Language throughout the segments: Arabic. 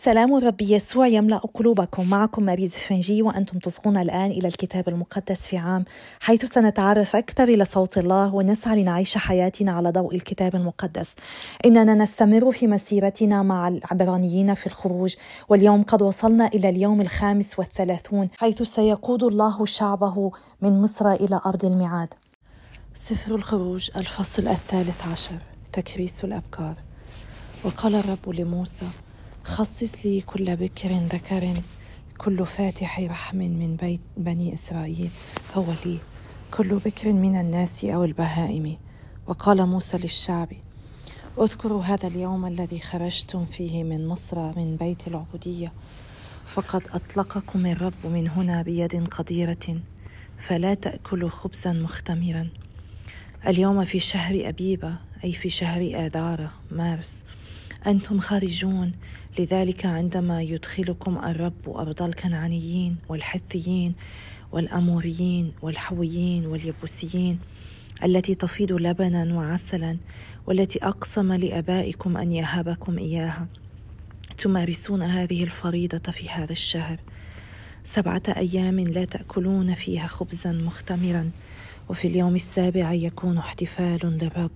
سلام الرب يسوع يملأ قلوبكم. معكم ماريز فرنجي وأنتم تصغون الآن إلى الكتاب المقدس في عام حيث سنتعرف أكثر إلى صوت الله ونسعى لنعيش حياتنا على ضوء الكتاب المقدس. إننا نستمر في مسيرتنا مع العبرانيين في الخروج واليوم قد وصلنا إلى اليوم الخامس والثلاثون حيث سيقود الله شعبه من مصر إلى أرض الميعاد. سفر الخروج الفصل الثالث عشر. تكريس الأبكار. وقال الرب لموسى خصص لي كل بكر ذكر كل فاتح رحم من بيت بني إسرائيل. هو لي كل بكر من الناس أو البهائم. وقال موسى للشعب اذكروا هذا اليوم الذي خرجتم فيه من مصر من بيت العبودية. فقد أطلقكم الرب من هنا بيد قديرة فلا تأكلوا خبزا مختمرا. اليوم في شهر أبيبة أي في شهر آذار مارس. أنتم خارجون. لذلك عندما يدخلكم الرب أرض الكنعانيين والحثيين والأموريين والحويين واليبوسيين التي تفيض لبنا وعسلا والتي أقسم لآبائكم أن يهبكم إياها تمارسون هذه الفريضة في هذا الشهر. سبعة أيام لا تأكلون فيها خبزا مختمرا وفي اليوم السابع يكون احتفال للرب.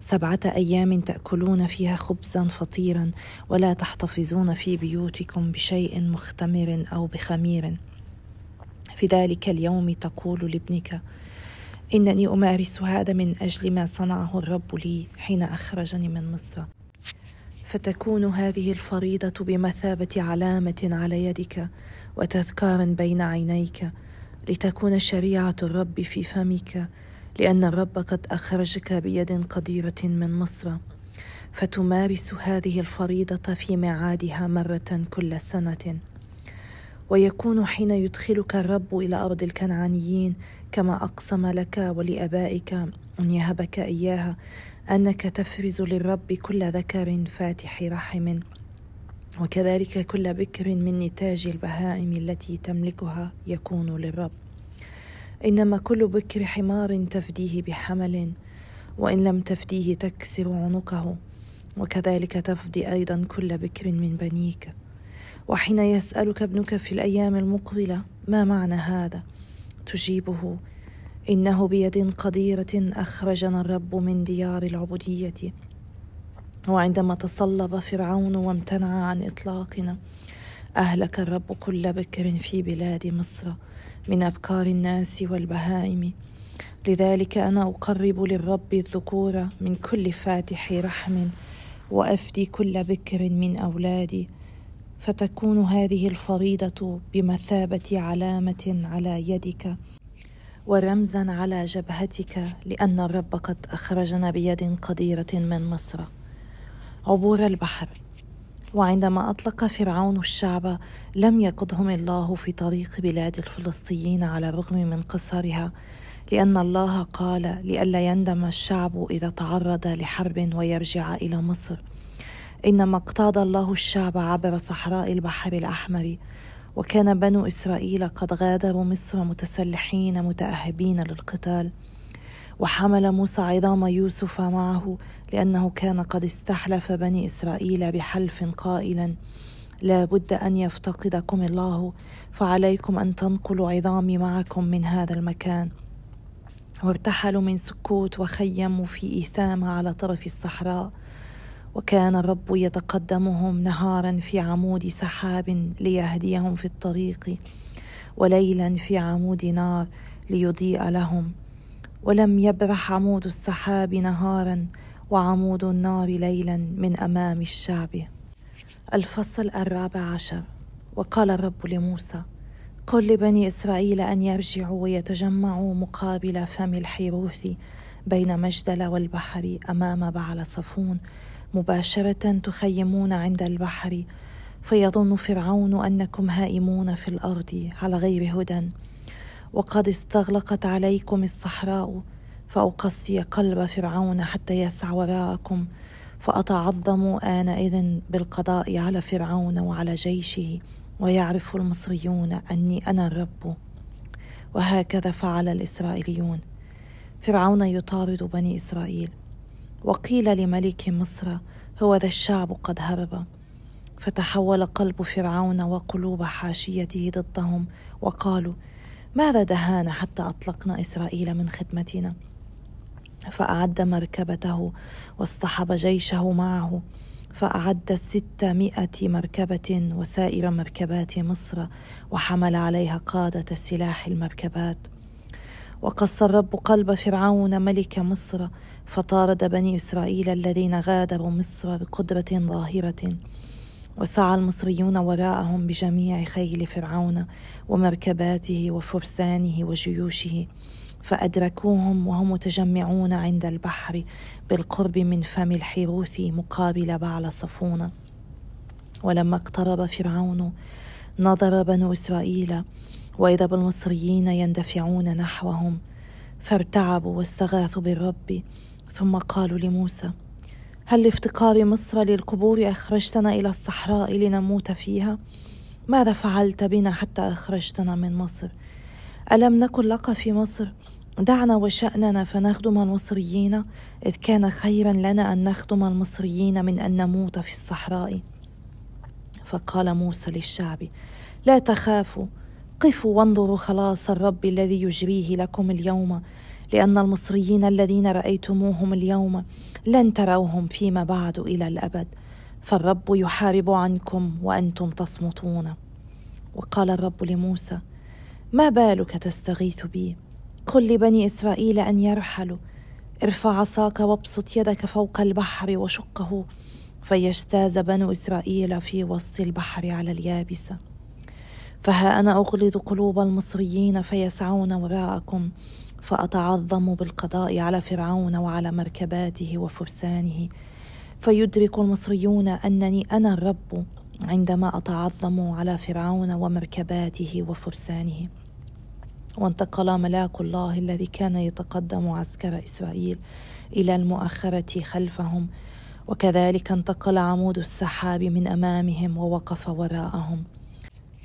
سبعة أيام تأكلون فيها خبزا فطيرا ولا تحتفظون في بيوتكم بشيء مختمر أو بخمير. في ذلك اليوم تقول لابنك إنني أمارس هذا من أجل ما صنعه الرب لي حين أخرجني من مصر. فتكون هذه الفريضة بمثابة علامة على يدك وتذكارا بين عينيك لتكون شريعة الرب في فمك لأن الرب قد أخرجك بيد قديرة من مصر فتمارس هذه الفريضة في ميعادها مرة كل سنة. ويكون حين يدخلك الرب إلى أرض الكنعانيين كما أقسم لك ولآبائك أن يهبك إياها أنك تفرز للرب كل ذكر فاتح رحم. وكذلك كل بكر من نتاج البهائم التي تملكها يكون للرب. إنما كل بكر حمار تفديه بحمل وإن لم تفديه تكسر عنقه وكذلك تفدي أيضا كل بكر من بنيك. وحين يسألك ابنك في الأيام المقبلة ما معنى هذا؟ تجيبه إنه بيد قديرة أخرجنا الرب من ديار العبودية وعندما تصلب فرعون وامتنع عن إطلاقنا أهلك الرب كل بكر في بلاد مصر من أبكار الناس والبهائم. لذلك أنا أقرب للرب الذكور من كل فاتح رحم وأفدي كل بكر من أولادي. فتكون هذه الفريضة بمثابة علامة على يدك ورمزا على جبهتك لأن الرب قد أخرجنا بيد قديرة من مصر. عبور البحر. وعندما أطلق فرعون الشعب لم يقضهم الله في طريق بلاد الفلسطينيين على الرغم من قصرها لأن الله قال لئلا يندم الشعب إذا تعرض لحرب ويرجع إلى مصر. إنما اقتاد الله الشعب عبر صحراء البحر الأحمر وكان بنو إسرائيل قد غادروا مصر متسلحين متأهبين للقتال. وحمل موسى عظام يوسف معه لأنه كان قد استحلف بني إسرائيل بحلف قائلا لا بد أن يفتقدكم الله فعليكم أن تنقلوا عظامي معكم من هذا المكان. وارتحلوا من سكوت وخيموا في إيثام على طرف الصحراء. وكان الرب يتقدمهم نهارا في عمود سحاب ليهديهم في الطريق وليلا في عمود نار ليضيء لهم. ولم يبرح عمود السحاب نهارا وعمود النار ليلا من أمام الشعب. الفصل الرابع عشر. وقال الرب لموسى قل لبني إسرائيل أن يرجعوا ويتجمعوا مقابل فم الحيروث بين مجدل والبحر أمام بعل صفون مباشرة تخيمون عند البحر فيظن فرعون أنكم هائمون في الأرض على غير هدى. وقد استغلقت عليكم الصحراء فأقصي قلب فرعون حتى يسع وراءكم فأتعظم آنئذ بالقضاء على فرعون وعلى جيشه ويعرف المصريون أني أنا الرب. وهكذا فعل الإسرائيليون. فرعون يطارد بني إسرائيل. وقيل لملك مصر هو ذا الشعب قد هرب. فتحول قلب فرعون وقلوب حاشيته ضدهم وقالوا ماذا دهانا حتى أطلقنا إسرائيل من خدمتنا؟ فأعد مركبته واصطحب جيشه معه فأعد ستمائة مركبة وسائر مركبات مصر وحمل عليها قادة سلاح المركبات. وقص الرب قلب فرعون ملك مصر فطارد بني إسرائيل الذين غادروا مصر بقدرة ظاهرة. وسعى المصريون وراءهم بجميع خيل فرعون ومركباته وفرسانه وجيوشه فأدركوهم وهم متجمعون عند البحر بالقرب من فم الحيروث مقابل بعل صفون. ولما اقترب فرعون نظر بنو إسرائيل وإذا بالمصريين يندفعون نحوهم فارتعبوا واستغاثوا بالرب ثم قالوا لموسى هل لافتقار مصر للقبور أخرجتنا إلى الصحراء لنموت فيها؟ ماذا فعلت بنا حتى أخرجتنا من مصر؟ ألم نكن لك في مصر دعنا وشأننا فنخدم المصريين إذ كان خيرا لنا أن نخدم المصريين من أن نموت في الصحراء فقال موسى للشعب لا تخافوا قفوا وانظروا خلاص الرب الذي يجريه لكم اليوم لأن المصريين الذين رأيتموهم اليوم لن تروهم فيما بعد إلى الأبد فالرب يحارب عنكم وأنتم تصمتون. وقال الرب لموسى ما بالك تستغيث بي؟ قل لبني إسرائيل أن يرحلوا. ارفع عصاك وابسط يدك فوق البحر وشقه فيجتاز بنو إسرائيل في وسط البحر على اليابسة. فها أنا أغلظ قلوب المصريين فيسعون وراءكم فأتعظم بالقضاء على فرعون وعلى مركباته وفرسانه. فيدرك المصريون أنني أنا الرب عندما أتعظم على فرعون ومركباته وفرسانه. وانتقل ملاك الله الذي كان يتقدم عسكر إسرائيل إلى المؤخرة خلفهم. وكذلك انتقل عمود السحاب من أمامهم ووقف وراءهم.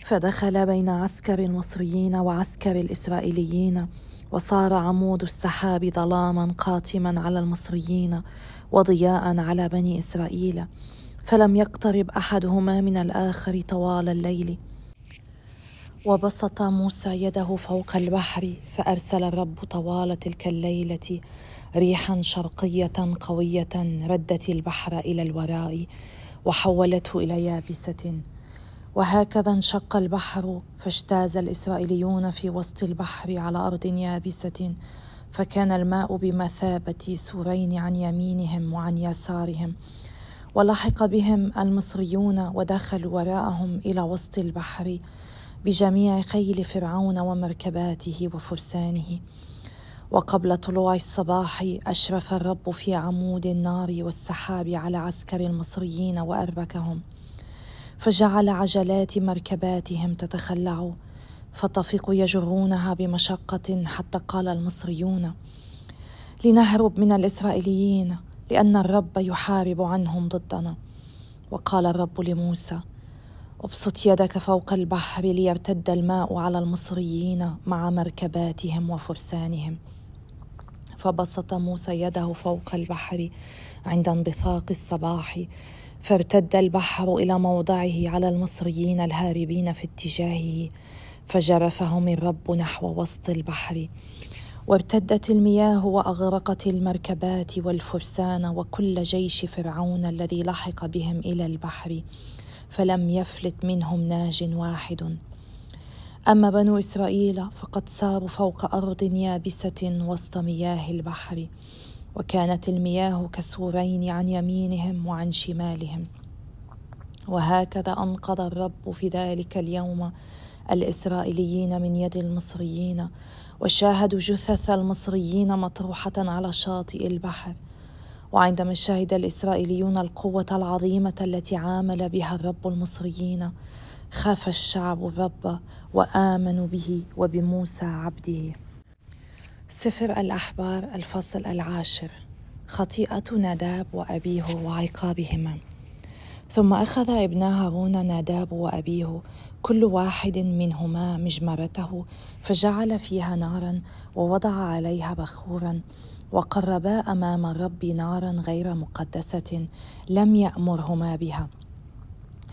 فدخل بين عسكر المصريين وعسكر الإسرائيليين وصار عمود السحاب ظلاما قاتما على المصريين وضياء على بني إسرائيل فلم يقترب أحدهما من الآخر طوال الليل. وبسط موسى يده فوق البحر فأرسل الرب طوال تلك الليلة ريحا شرقية قوية ردت البحر إلى الوراء وحولته إلى يابسة. وهكذا انشق البحر فاجتاز الإسرائيليون في وسط البحر على أرض يابسة فكان الماء بمثابة سورين عن يمينهم وعن يسارهم. ولحق بهم المصريون ودخلوا وراءهم إلى وسط البحر بجميع خيل فرعون ومركباته وفرسانه. وقبل طلوع الصباح أشرف الرب في عمود النار والسحاب على عسكر المصريين وأربكهم. فجعل عجلات مركباتهم تتخلع فطفقوا يجرونها بمشقة حتى قال المصريون لنهرب من الإسرائيليين لأن الرب يحارب عنهم ضدنا. وقال الرب لموسى ابسط يدك فوق البحر ليرتد الماء على المصريين مع مركباتهم وفرسانهم. فبسط موسى يده فوق البحر عند انبثاق الصباح فارتد البحر إلى موضعه على المصريين الهاربين في اتجاهه فجرفهم الرب نحو وسط البحر. وارتدت المياه وأغرقت المركبات والفرسان وكل جيش فرعون الذي لحق بهم إلى البحر فلم يفلت منهم ناج واحد. أما بنو إسرائيل فقد ساروا فوق أرض يابسة وسط مياه البحر. وكانت المياه كسورين عن يمينهم وعن شمالهم. وهكذا انقذ الرب في ذلك اليوم الإسرائيليين من يد المصريين وشاهدوا جثث المصريين مطروحة على شاطئ البحر. وعندما شهد الإسرائيليون القوة العظيمة التي عامل بها الرب المصريين خاف الشعب الرب وآمنوا به وبموسى عبده. سفر الأحبار الفصل العاشر خطيئة ناداب وأبيه وعقابهما. ثم أخذ ابنا هارون ناداب وأبيه كل واحد منهما مجمرته فجعل فيها نارا ووضع عليها بخورا وقربا أمام الرب نارا غير مقدسة لم يأمرهما بها.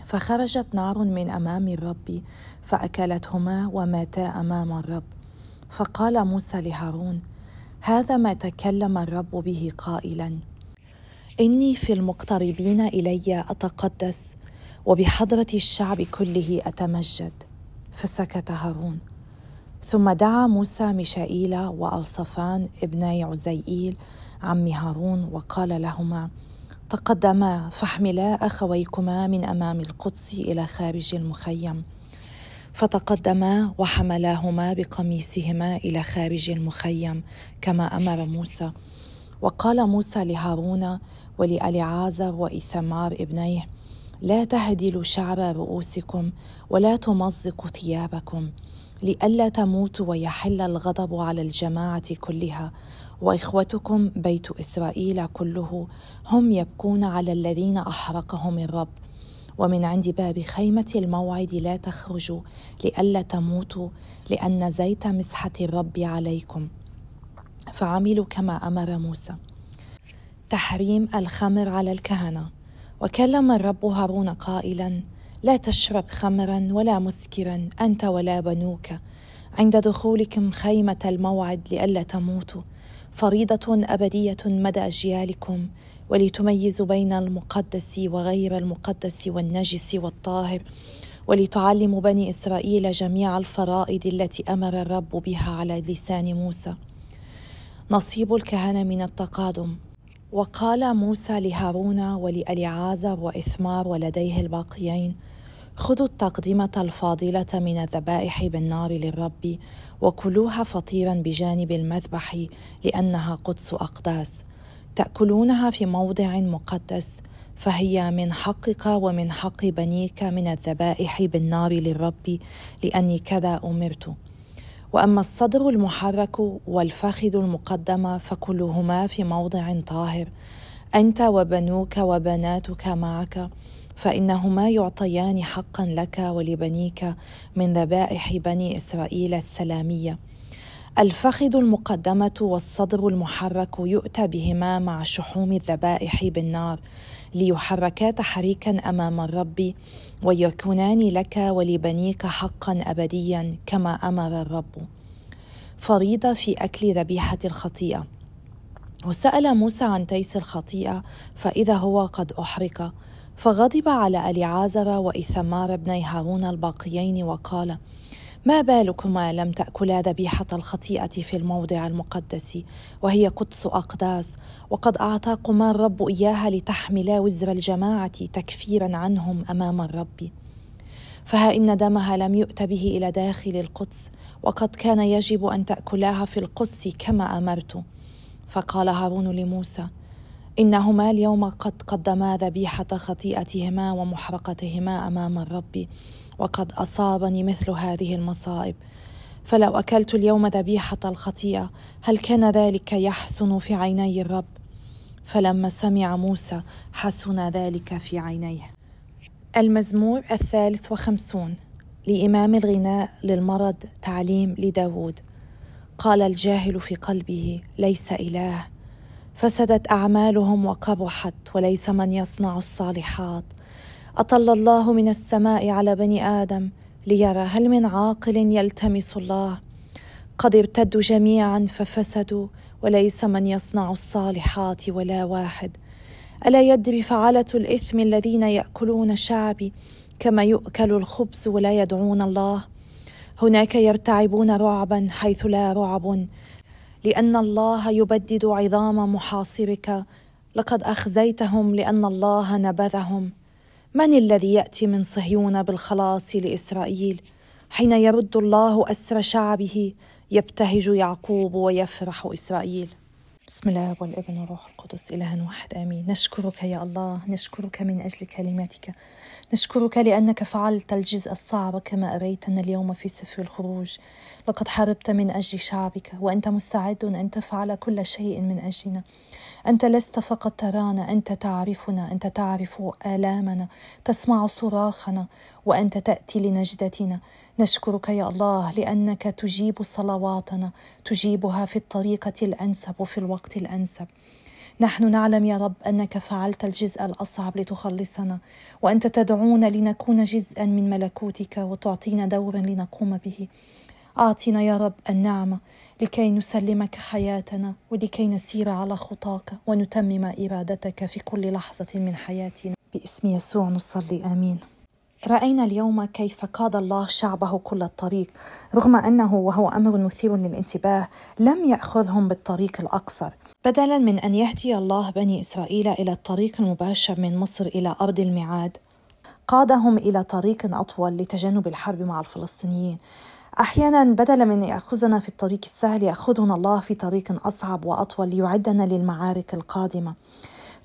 فخرجت نار من أمام الرب فأكلتهما وماتا أمام الرب. فقال موسى لهارون هذا ما تكلم الرب به قائلا. إني في المقتربين إلي أتقدس وبحضرة الشعب كله أتمجد. فسكت هارون. ثم دعا موسى ميشائيل وألصفان ابني عزيئيل عم هارون وقال لهما تقدما فاحملا أخويكما من أمام القدس إلى خارج المخيم. فتقدما وحملاهما بقميصهما إلى خارج المخيم كما أمر موسى. وقال موسى لهارون ولألعازر وإثمار ابنيه لا تهدلوا شعر رؤوسكم ولا تمزقوا ثيابكم لئلا تموتوا ويحل الغضب على الجماعة كلها. وإخوتكم بيت إسرائيل كله هم يبكون على الذين أحرقهم الرب. ومن عند باب خيمة الموعد لا تخرجوا لئلا تموتوا لأن زيت مسحة الرب عليكم. فعملوا كما أمر موسى. تحريم الخمر على الكهنة. وكلم الرب هارون قائلا لا تشرب خمرا ولا مسكرا أنت ولا بنوك. عند دخولكم خيمة الموعد لئلا تموتوا فريضة أبدية مدى أجيالكم. ولتميزوا بين المقدس وغير المقدس والنجس والطاهر ولتعلموا بني إسرائيل جميع الفرائض التي أمر الرب بها على لسان موسى. نصيب الكهنة من التقادم. وقال موسى لهارون ولأليعازر وإثمار ولديه الباقيين خذوا التقدمة الفاضلة من الذبائح بالنار للرب وكلوها فطيرا بجانب المذبح لأنها قدس أقداس. تأكلونها في موضع مقدس فهي من حقك ومن حق بنيك من الذبائح بالنار للرب لأني كذا أمرت. وأما الصدر المحرك والفخذ المقدمه فكلهما في موضع طاهر أنت وبنوك وبناتك معك فإنهما يعطيان حقا لك ولبنيك من ذبائح بني إسرائيل السلامية. الفخذ المقدمة والصدر المحرك يؤتى بهما مع شحوم الذبائح بالنار ليحركا تحريكا أمام الرب ويكونان لك ولبنيك حقا أبديا كما أمر الرب. فريضة في أكل ذبيحة الخطيئة. وسأل موسى عن تيس الخطيئة فإذا هو قد احرق فغضب على أليعازر وإثمار ابني هارون الباقيين وقال ما بالكما لم تاكلا ذبيحة الخطيئة في الموضع المقدس وهي قدس أقداس وقد أعطاكما الرب إياها لتحملا وزر الجماعة تكفيرا عنهم أمام الرب. فها إن دمها لم يؤت به إلى داخل القدس وقد كان يجب أن تأكلاها في القدس كما أمرت. فقال هارون لموسى إنهما اليوم قد قدما ذبيحة خطيئتهما ومحرقتهما أمام الرب. وقد أصابني مثل هذه المصائب. فلو أكلت اليوم ذبيحة الخطيئة هل كان ذلك يحسن في عيني الرب؟ فلما سمع موسى حسن ذلك في عينيه. المزمور الثالث وخمسون لإمام الغناء للمرض تعليم لداود. قال الجاهل في قلبه ليس إله. فسدت أعمالهم وقبحت وليس من يصنع الصالحات. أطل الله من السماء على بني آدم ليرى هل من عاقل يلتمس الله؟ قد ارتدوا جميعا ففسدوا وليس من يصنع الصالحات ولا واحد. ألا يدري فعله الإثم الذين يأكلون شعبي كما يؤكل الخبز ولا يدعون الله؟ هناك يرتعبون رعبا حيث لا رعب لأن الله يبدد عظام محاصرك. لقد أخزيتهم لأن الله نبذهم. من الذي يأتي من صهيون بالخلاص لإسرائيل حين يرد الله أسر شعبه يبتهج يعقوب ويفرح إسرائيل. بسم الله والابن والروح القدس إله واحد آمين. نشكرك يا الله نشكرك من أجل كلماتك. نشكرك لأنك فعلت الجزء الصعب كما أريتنا اليوم في سفر الخروج. لقد حاربت من أجل شعبك وأنت مستعد أن تفعل كل شيء من أجلنا. أنت لست فقط ترانا أنت تعرفنا أنت تعرف آلامنا تسمع صراخنا وأنت تأتي لنجدتنا. نشكرك يا الله لأنك تجيب صلواتنا تجيبها في الطريقة الأنسب وفي الوقت الأنسب. نحن نعلم يا رب أنك فعلت الجزء الأصعب لتخلصنا وأنت تدعونا لنكون جزءا من ملكوتك وتعطينا دورا لنقوم به. اعطنا يا رب النعمة لكي نسلمك حياتنا ولكي نسير على خطاك ونتمم إرادتك في كل لحظة من حياتنا. باسم يسوع نصلي آمين. رأينا اليوم كيف قاد الله شعبه كل الطريق رغم أنه وهو أمر مثير للانتباه لم يأخذهم بالطريق الأقصر. بدلا من أن يهدي الله بني إسرائيل إلى الطريق المباشر من مصر إلى أرض الميعاد قادهم إلى طريق أطول لتجنب الحرب مع الفلسطينيين. أحيانا بدلا من يأخذنا في الطريق السهل يأخذنا الله في طريق أصعب وأطول ليعدنا للمعارك القادمة.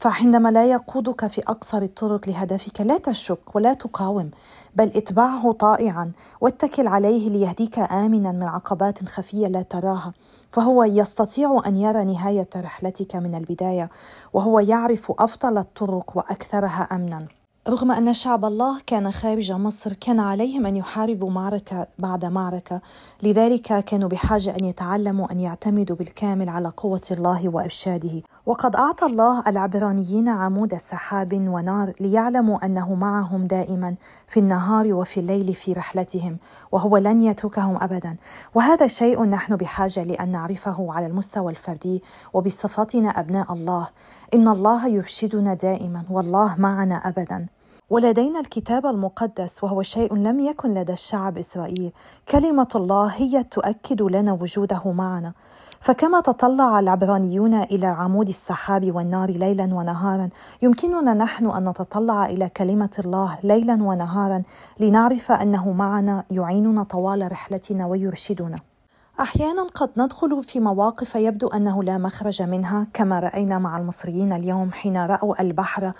فعندما لا يقودك في أقصر الطرق لهدفك لا تشك ولا تقاوم بل اتبعه طائعا واتكل عليه ليهديك امنا من عقبات خفية لا تراها. فهو يستطيع أن يرى نهاية رحلتك من البداية وهو يعرف أفضل الطرق وأكثرها امنا. رغم أن شعب الله كان خارج مصر كان عليهم أن يحاربوا معركة بعد معركة. لذلك كانوا بحاجة أن يتعلموا أن يعتمدوا بالكامل على قوة الله وإرشاده. وقد أعطى الله العبرانيين عمود سحاب ونار ليعلموا أنه معهم دائما في النهار وفي الليل في رحلتهم وهو لن يتركهم أبدا. وهذا شيء نحن بحاجة لأن نعرفه على المستوى الفردي وبصفتنا أبناء الله. إن الله يرشدنا دائما والله معنا أبدا. ولدينا الكتاب المقدس وهو شيء لم يكن لدى الشعب إسرائيل. كلمة الله هي تؤكد لنا وجوده معنا. فكما تطلع العبرانيون إلى عمود السحاب والنار ليلا ونهارا يمكننا نحن أن نتطلع إلى كلمة الله ليلا ونهارا لنعرف أنه معنا يعيننا طوال رحلتنا ويرشدنا. أحيانا قد ندخل في مواقف يبدو أنه لا مخرج منها كما رأينا مع المصريين اليوم حين رأوا البحر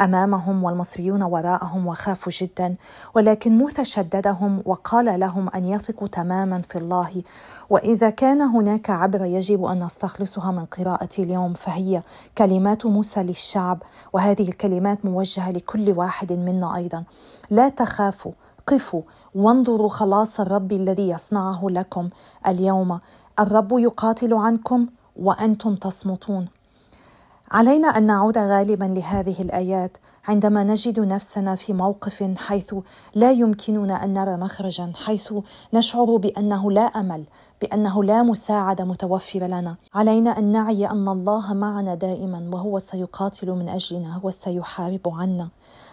أمامهم والمصريون وراءهم وخافوا جدا ولكن موسى شددهم وقال لهم أن يثقوا تماما في الله. وإذا كان هناك عبره يجب أن نستخلصها من قراءة اليوم فهي كلمات موسى للشعب وهذه الكلمات موجهة لكل واحد منا أيضا. لا تخافوا قفوا وانظروا خلاص الرب الذي يصنعه لكم اليوم. الرب يقاتل عنكم وأنتم تصمتون. علينا أن نعود غالبا لهذه الآيات عندما نجد نفسنا في موقف حيث لا يمكننا أن نرى مخرجا حيث نشعر بأنه لا أمل بأنه لا مساعده متوفره لنا. علينا أن نعي أن الله معنا دائما وهو سيقاتل من أجلنا هو سيحارب عنا.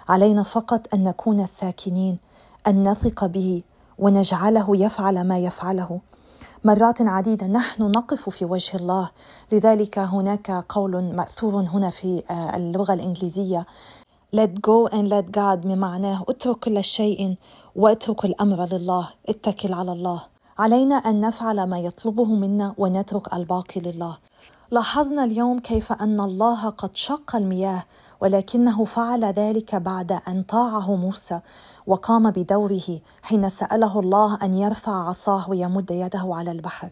علينا فقط أن نكون ساكنين أن نثق به ونجعله يفعل ما يفعله. مرات عديدة. نحن نقف في وجه الله. لذلك هناك قول مأثور هنا في آه، اللغة الإنجليزية. Let go and let God بمعناه اترك كل شيء واترك الأمر لله. اتكل على الله. علينا أن نفعل ما يطلبه منا ونترك الباقي لله. لاحظنا اليوم كيف أن الله قد شق المياه ولكنه فعل ذلك بعد أن طاعه موسى وقام بدوره حين سأله الله أن يرفع عصاه ويمد يده على البحر.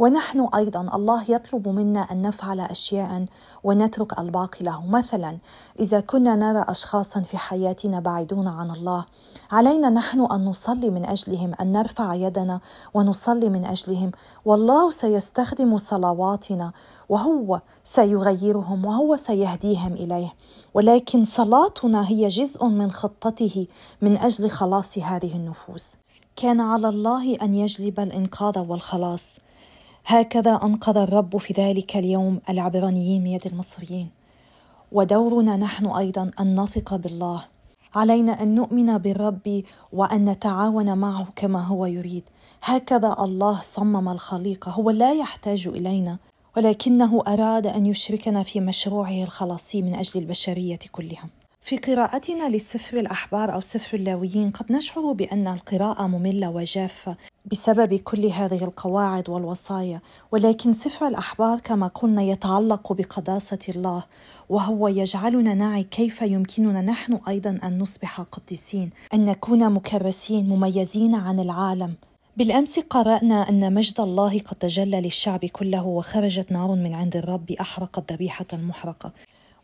ونحن أيضا الله يطلب منا أن نفعل اشياء ونترك الباقي له. مثلا إذا كنا نرى اشخاصا في حياتنا بعيدون عن الله علينا نحن أن نصلي من أجلهم أن نرفع يدنا ونصلي من أجلهم. والله سيستخدم صلواتنا وهو سيغيرهم وهو سيهديهم إليه. ولكن صلاتنا هي جزء من خطته من أجل خلاص هذه النفوس. كان على الله أن يجلب الإنقاذ والخلاص. هكذا أنقذ الرب في ذلك اليوم العبرانيين من يد المصريين. ودورنا نحن أيضا أن نثق بالله. علينا أن نؤمن بالرب وأن نتعاون معه كما هو يريد. هكذا الله صمم الخليقه هو لا يحتاج إلينا ولكنه أراد أن يشركنا في مشروعه الخلاصي من أجل البشرية كلها. في قراءتنا لسفر الأحبار أو سفر اللاويين قد نشعر بأن القراءة مملة وجافة بسبب كل هذه القواعد والوصايا. ولكن سفر الأحبار كما قلنا يتعلق بقداسة الله وهو يجعلنا نعي كيف يمكننا نحن أيضا أن نصبح قديسين أن نكون مكرسين مميزين عن العالم. بالأمس قرأنا أن مجد الله قد تجلى للشعب كله وخرجت نار من عند الرب أحرقت ذبيحة محرقة.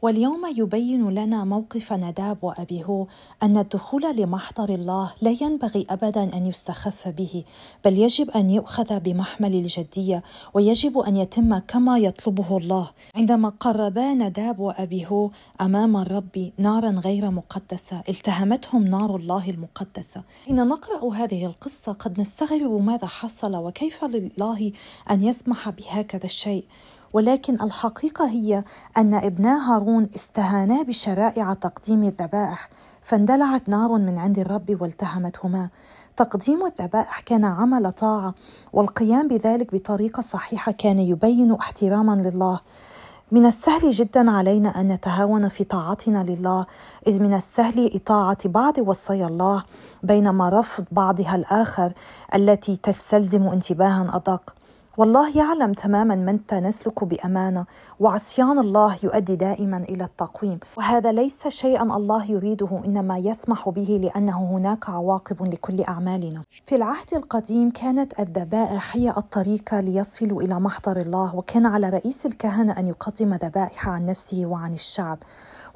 واليوم يبين لنا موقف نداب وأبي هو أن الدخول لمحضر الله لا ينبغي أبدا أن يستخف به بل يجب أن يؤخذ بمحمل الجدية ويجب أن يتم كما يطلبه الله. عندما قربا نداب وأبي هو أمام الرب نارا غير مقدسة التهمتهم نار الله المقدسة. حين نقرأ هذه القصة قد نستغرب ماذا حصل وكيف لله أن يسمح بهكذا الشيء. ولكن الحقيقة هي أن ابنا هارون استهانا بشرائع تقديم الذبائح فاندلعت نار من عند الرب والتهمتهما. تقديم الذبائح كان عمل طاعة والقيام بذلك بطريقة صحيحة كان يبين احتراما لله. من السهل جدا علينا أن نتهاون في طاعتنا لله إذ من السهل إطاعة بعض وصايا الله بينما رفض بعضها الآخر التي تستلزم انتباها أدق. والله يعلم تماما متى نسلك بأمانة وعصيان الله يؤدي دائما إلى التقويم. وهذا ليس شيئا الله يريده إنما يسمح به لأنه هناك عواقب لكل أعمالنا. في العهد القديم كانت الذبائح هي الطريقة ليصلوا إلى محضر الله وكان على رئيس الكهنة أن يقدم ذبائح عن نفسه وعن الشعب.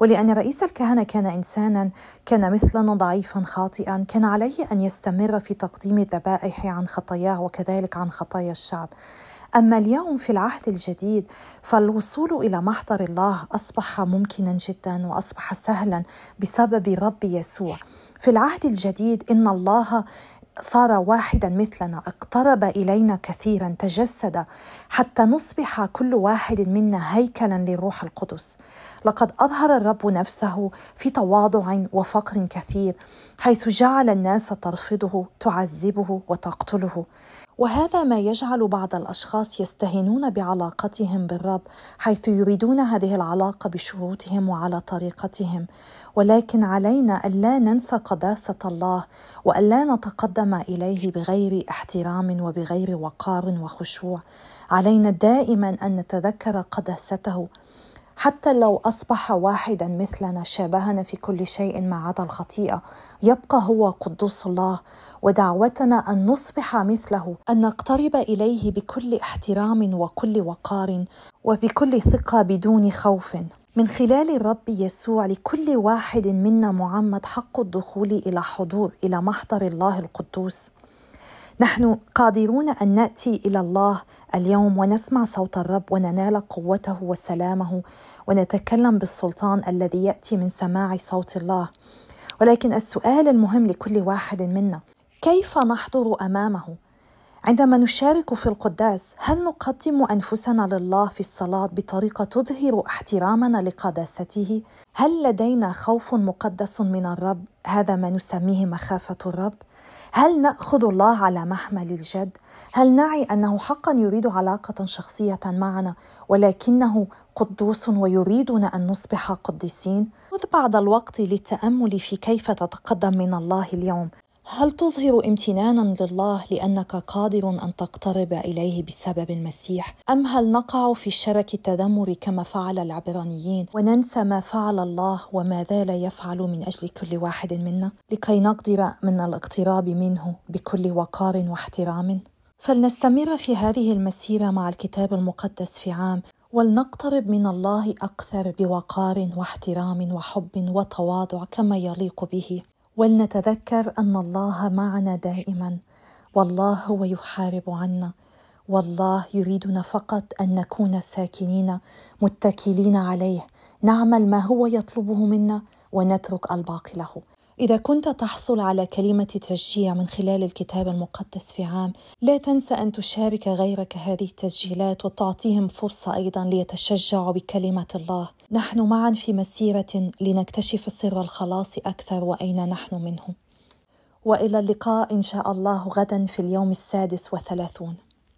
ولأن رئيس الكهنة كان إنسانا كان مثلنا ضعيفا خاطئا كان عليه أن يستمر في تقديم الذبائح عن خطاياه وكذلك عن خطايا الشعب. أما اليوم في العهد الجديد فالوصول إلى محضر الله أصبح ممكنا جدا وأصبح سهلا بسبب رب يسوع. في العهد الجديد إن الله صار واحدا مثلنا اقترب إلينا كثيرا تجسد حتى نصبح كل واحد منا هيكلا للروح القدس. لقد أظهر الرب نفسه في تواضع وفقر كثير حيث جعل الناس ترفضه تعذبه وتقتله. وهذا ما يجعل بعض الأشخاص يستهينون بعلاقتهم بالرب حيث يريدون هذه العلاقة بشروطهم وعلى طريقتهم. ولكن علينا ألا ننسى قداسة الله وألا نتقدم إليه بغير احترام وبغير وقار وخشوع. علينا دائما أن نتذكر قداسته حتى لو أصبح واحدا مثلنا شابهنا في كل شيء ما عدا الخطيئة. يبقى هو قدوس الله ودعوتنا أن نصبح مثله أن نقترب إليه بكل احترام وكل وقار وبكل ثقة بدون خوف. من خلال الرب يسوع لكل واحد منا معمد حق الدخول إلى حضور إلى محضر الله القدوس. نحن قادرون أن نأتي إلى الله اليوم ونسمع صوت الرب وننال قوته وسلامه ونتكلم بالسلطان الذي يأتي من سماع صوت الله. ولكن السؤال المهم لكل واحد منا كيف نحضر أمامه؟ عندما نشارك في القداس هل نقدم أنفسنا لله في الصلاة بطريقة تظهر احترامنا لقداسته؟ هل لدينا خوف مقدس من الرب؟ هذا ما نسميه مخافة الرب. هل نأخذ الله على محمل الجد؟ هل نعي أنه حقا يريد علاقة شخصية معنا ولكنه قدوس ويريدنا أن نصبح قديسين؟ خذ بعض الوقت للتأمل في كيف تتقدم من الله اليوم. هل تظهر امتنانا لله لأنك قادر أن تقترب إليه بسبب المسيح؟ أم هل نقع في شرك التذمر كما فعل العبرانيين وننسى ما فعل الله وما زال يفعل من أجل كل واحد منا؟ لكي نقدر من الاقتراب منه بكل وقار واحترام؟ فلنستمر في هذه المسيرة مع الكتاب المقدس في عام ولنقترب من الله أكثر بوقار واحترام وحب وتواضع كما يليق به. ولنتذكر أن الله معنا دائما. والله هو يحارب عنا. والله يريدنا فقط أن نكون ساكنين متكلين عليه. نعمل ما هو يطلبه منا ونترك الباقي له. إذا كنت تحصل على كلمة تشجيع من خلال الكتاب المقدس في عام، لا تنسى أن تشارك غيرك هذه التسجيلات وتعطيهم فرصة أيضا ليتشجعوا بكلمة الله. نحن معا في مسيرة لنكتشف سر الخلاص أكثر وأين نحن منه. وإلى اللقاء إن شاء الله غدا في اليوم السادس وثلاثون